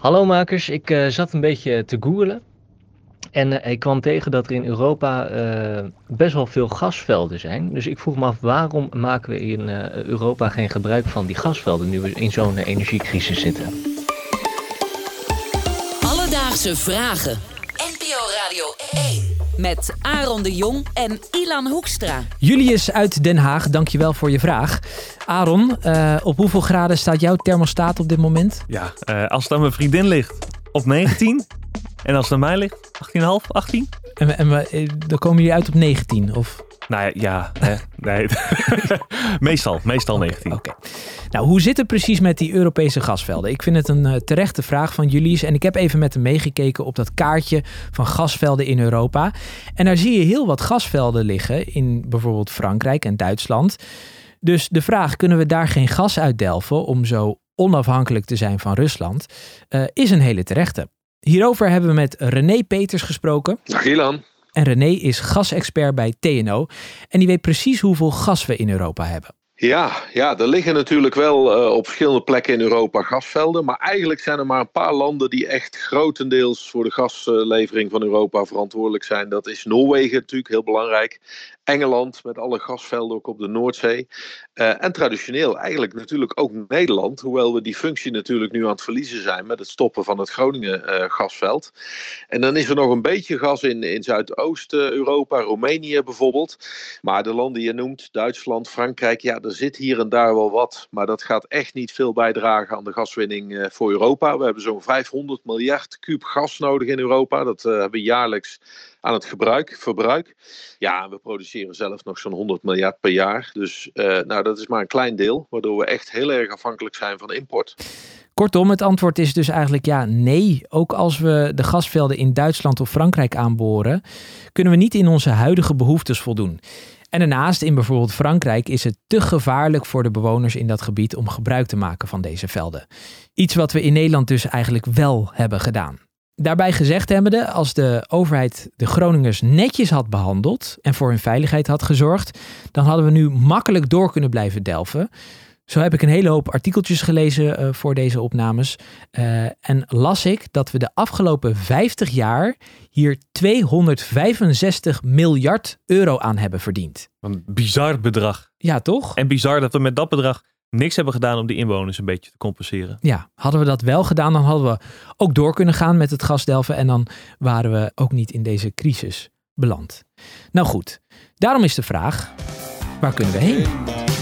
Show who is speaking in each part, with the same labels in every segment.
Speaker 1: Hallo makers, ik uh, zat een beetje te googlen. En uh, ik kwam tegen dat er in Europa uh, best wel veel gasvelden zijn. Dus ik vroeg me af waarom maken we in Europa geen gebruik van die gasvelden nu we in zo'n energiecrisis zitten.
Speaker 2: Alledaagse vragen. NPO Radio 1. Met Aaron de Jong en Ilan Hoekstra.
Speaker 3: Julius uit Den Haag, dankjewel voor je vraag. Aaron, uh, op hoeveel graden staat jouw thermostaat op dit moment?
Speaker 4: Ja, uh, als het aan mijn vriendin ligt, op 19. en als het aan mij ligt, 18,5, 18.
Speaker 3: En, en eh, dan komen jullie uit op 19, of...
Speaker 4: Nou ja, hè, nee. meestal, meestal
Speaker 3: okay,
Speaker 4: 19.
Speaker 3: Oké. Okay. Nou, hoe zit het precies met die Europese gasvelden? Ik vind het een uh, terechte vraag van Julius. En ik heb even met hem meegekeken op dat kaartje van gasvelden in Europa. En daar zie je heel wat gasvelden liggen in bijvoorbeeld Frankrijk en Duitsland. Dus de vraag, kunnen we daar geen gas uitdelven om zo onafhankelijk te zijn van Rusland, uh, is een hele terechte. Hierover hebben we met René Peters gesproken.
Speaker 5: Dag Ilan.
Speaker 3: En René is gasexpert bij TNO. En die weet precies hoeveel gas we in Europa hebben.
Speaker 5: Ja, ja, er liggen natuurlijk wel uh, op verschillende plekken in Europa gasvelden. Maar eigenlijk zijn er maar een paar landen die echt grotendeels voor de gaslevering van Europa verantwoordelijk zijn. Dat is Noorwegen natuurlijk, heel belangrijk. Engeland met alle gasvelden ook op de Noordzee. Uh, en traditioneel eigenlijk natuurlijk ook Nederland. Hoewel we die functie natuurlijk nu aan het verliezen zijn met het stoppen van het Groningen uh, gasveld. En dan is er nog een beetje gas in, in Zuidoost-Europa, Roemenië bijvoorbeeld. Maar de landen die je noemt, Duitsland, Frankrijk, ja, er zit hier en daar wel wat. Maar dat gaat echt niet veel bijdragen aan de gaswinning uh, voor Europa. We hebben zo'n 500 miljard kuub gas nodig in Europa. Dat hebben we jaarlijks aan het gebruik, verbruik. Ja, we produceren zelf nog zo'n 100 miljard per jaar. Dus uh, nou, dat is maar een klein deel, waardoor we echt heel erg afhankelijk zijn van import.
Speaker 3: Kortom, het antwoord is dus eigenlijk ja, nee. Ook als we de gasvelden in Duitsland of Frankrijk aanboren, kunnen we niet in onze huidige behoeftes voldoen. En daarnaast, in bijvoorbeeld Frankrijk, is het te gevaarlijk voor de bewoners in dat gebied om gebruik te maken van deze velden. Iets wat we in Nederland dus eigenlijk wel hebben gedaan. Daarbij gezegd hebbende, als de overheid de Groningers netjes had behandeld en voor hun veiligheid had gezorgd, dan hadden we nu makkelijk door kunnen blijven delven. Zo heb ik een hele hoop artikeltjes gelezen uh, voor deze opnames. Uh, en las ik dat we de afgelopen 50 jaar hier 265 miljard euro aan hebben verdiend.
Speaker 4: Een bizar bedrag.
Speaker 3: Ja, toch?
Speaker 4: En bizar dat we met dat bedrag niks hebben gedaan om die inwoners een beetje te compenseren.
Speaker 3: Ja, hadden we dat wel gedaan, dan hadden we ook door kunnen gaan met het gasdelven en dan waren we ook niet in deze crisis beland. Nou goed, daarom is de vraag, waar kunnen we heen?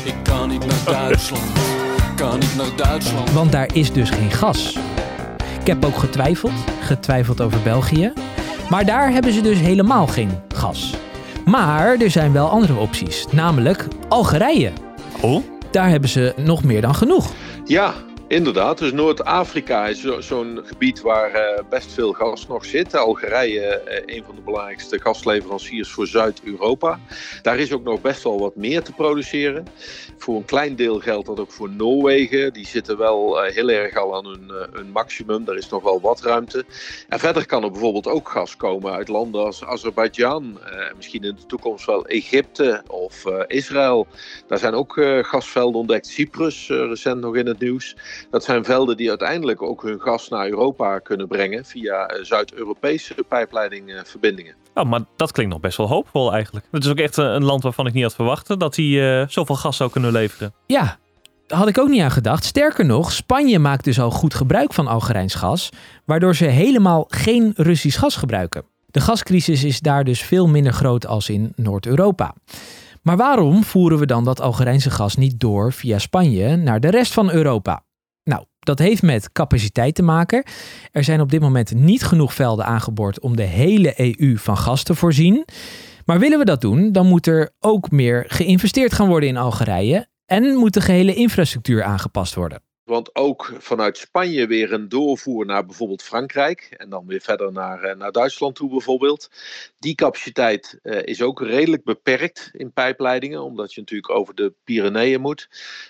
Speaker 6: Ik kan niet naar Duitsland, kan niet naar Duitsland.
Speaker 3: Want daar is dus geen gas. Ik heb ook getwijfeld, getwijfeld over België, maar daar hebben ze dus helemaal geen gas. Maar er zijn wel andere opties, namelijk Algerije.
Speaker 4: Oh?
Speaker 3: Daar hebben ze nog meer dan genoeg.
Speaker 5: Ja, inderdaad. Dus Noord-Afrika is zo'n gebied waar uh, best veel gas nog zit. Algerije, uh, een van de belangrijkste gasleveranciers voor Zuid-Europa. Daar is ook nog best wel wat meer te produceren. Voor een klein deel geldt dat ook voor Noorwegen. Die zitten wel uh, heel erg al aan hun, hun maximum. Daar is nog wel wat ruimte. En verder kan er bijvoorbeeld ook gas komen uit landen als Azerbeidzjan. misschien in de toekomst wel Egypte of Israël. Daar zijn ook gasvelden ontdekt. Cyprus, recent nog in het nieuws. Dat zijn velden die uiteindelijk ook hun gas naar Europa kunnen brengen via Zuid-Europese pijpleidingverbindingen.
Speaker 4: Oh, maar dat klinkt nog best wel hoopvol eigenlijk. Het is ook echt een land waarvan ik niet had verwacht dat hij uh, zoveel gas zou kunnen leveren.
Speaker 3: Ja, had ik ook niet aan gedacht. Sterker nog, Spanje maakt dus al goed gebruik van Algerijns gas, waardoor ze helemaal geen Russisch gas gebruiken. De gascrisis is daar dus veel minder groot als in Noord-Europa. Maar waarom voeren we dan dat Algerijnse gas niet door via Spanje naar de rest van Europa? Dat heeft met capaciteit te maken. Er zijn op dit moment niet genoeg velden aangeboord om de hele EU van gas te voorzien. Maar willen we dat doen, dan moet er ook meer geïnvesteerd gaan worden in Algerije en moet de gehele infrastructuur aangepast worden.
Speaker 5: Want ook vanuit Spanje weer een doorvoer naar bijvoorbeeld Frankrijk. En dan weer verder naar, naar Duitsland toe bijvoorbeeld. Die capaciteit uh, is ook redelijk beperkt in pijpleidingen. Omdat je natuurlijk over de Pyreneeën moet.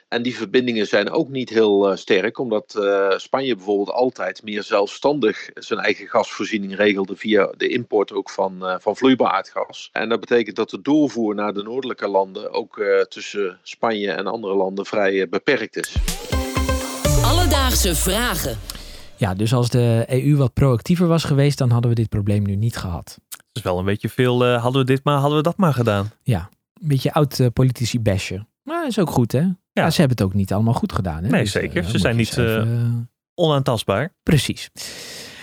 Speaker 5: En die verbindingen zijn ook niet heel uh, sterk. Omdat Spanje bijvoorbeeld altijd meer zelfstandig zijn eigen gasvoorziening regelde. Via de import ook van, van vloeibaar aardgas. En dat betekent dat de doorvoer naar de noordelijke landen ook tussen Spanje en andere landen vrij beperkt is.
Speaker 2: Alledaagse vragen.
Speaker 3: Ja, dus als de EU wat proactiever was geweest, dan hadden we dit probleem nu niet gehad.
Speaker 4: Het is wel een beetje veel, uh, hadden we dit maar, hadden we dat maar gedaan.
Speaker 3: Ja, een beetje oud uh, politici bashen. Maar is ook goed hè. Ja. ja. ze hebben het ook niet allemaal goed gedaan. Hè?
Speaker 4: Nee, dus, zeker. Uh, ze zijn niet even, onaantastbaar.
Speaker 3: Precies.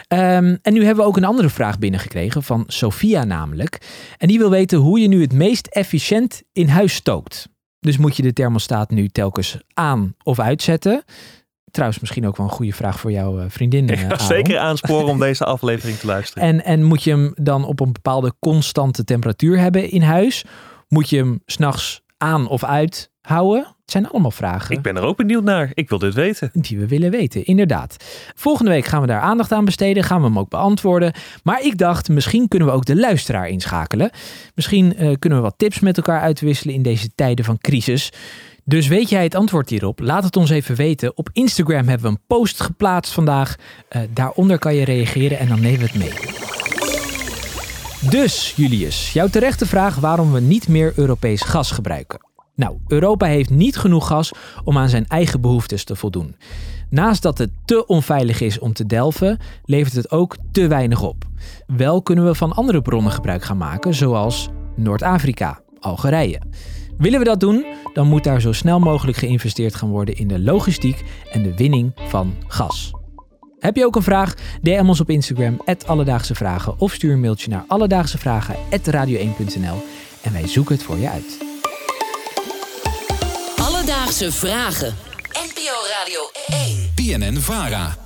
Speaker 3: Um, en nu hebben we ook een andere vraag binnengekregen van Sophia namelijk. En die wil weten hoe je nu het meest efficiënt in huis stookt. Dus moet je de thermostaat nu telkens aan of uitzetten? Trouwens, misschien ook wel een goede vraag voor jouw vriendin.
Speaker 4: Ik ga zeker aansporen om deze aflevering te luisteren.
Speaker 3: En, en moet je hem dan op een bepaalde constante temperatuur hebben in huis? Moet je hem s'nachts aan of uit houden? Het zijn allemaal vragen.
Speaker 4: Ik ben er ook benieuwd naar. Ik wil dit weten.
Speaker 3: Die we willen weten, inderdaad. Volgende week gaan we daar aandacht aan besteden. Gaan we hem ook beantwoorden. Maar ik dacht, misschien kunnen we ook de luisteraar inschakelen. Misschien uh, kunnen we wat tips met elkaar uitwisselen in deze tijden van crisis. Dus weet jij het antwoord hierop? Laat het ons even weten. Op Instagram hebben we een post geplaatst vandaag. Uh, daaronder kan je reageren en dan nemen we het mee. Dus, Julius, jouw terechte vraag waarom we niet meer Europees gas gebruiken. Nou, Europa heeft niet genoeg gas om aan zijn eigen behoeftes te voldoen. Naast dat het te onveilig is om te delven, levert het ook te weinig op. Wel kunnen we van andere bronnen gebruik gaan maken, zoals Noord-Afrika, Algerije. Willen we dat doen, dan moet daar zo snel mogelijk geïnvesteerd gaan worden in de logistiek en de winning van gas. Heb je ook een vraag? DM ons op Instagram, Alledaagse Vragen, of stuur een mailtje naar alledaagsevragen.radio1.nl en wij zoeken het voor je uit.
Speaker 2: Alledaagse Vragen. NPO Radio 1.
Speaker 6: PNN Vara.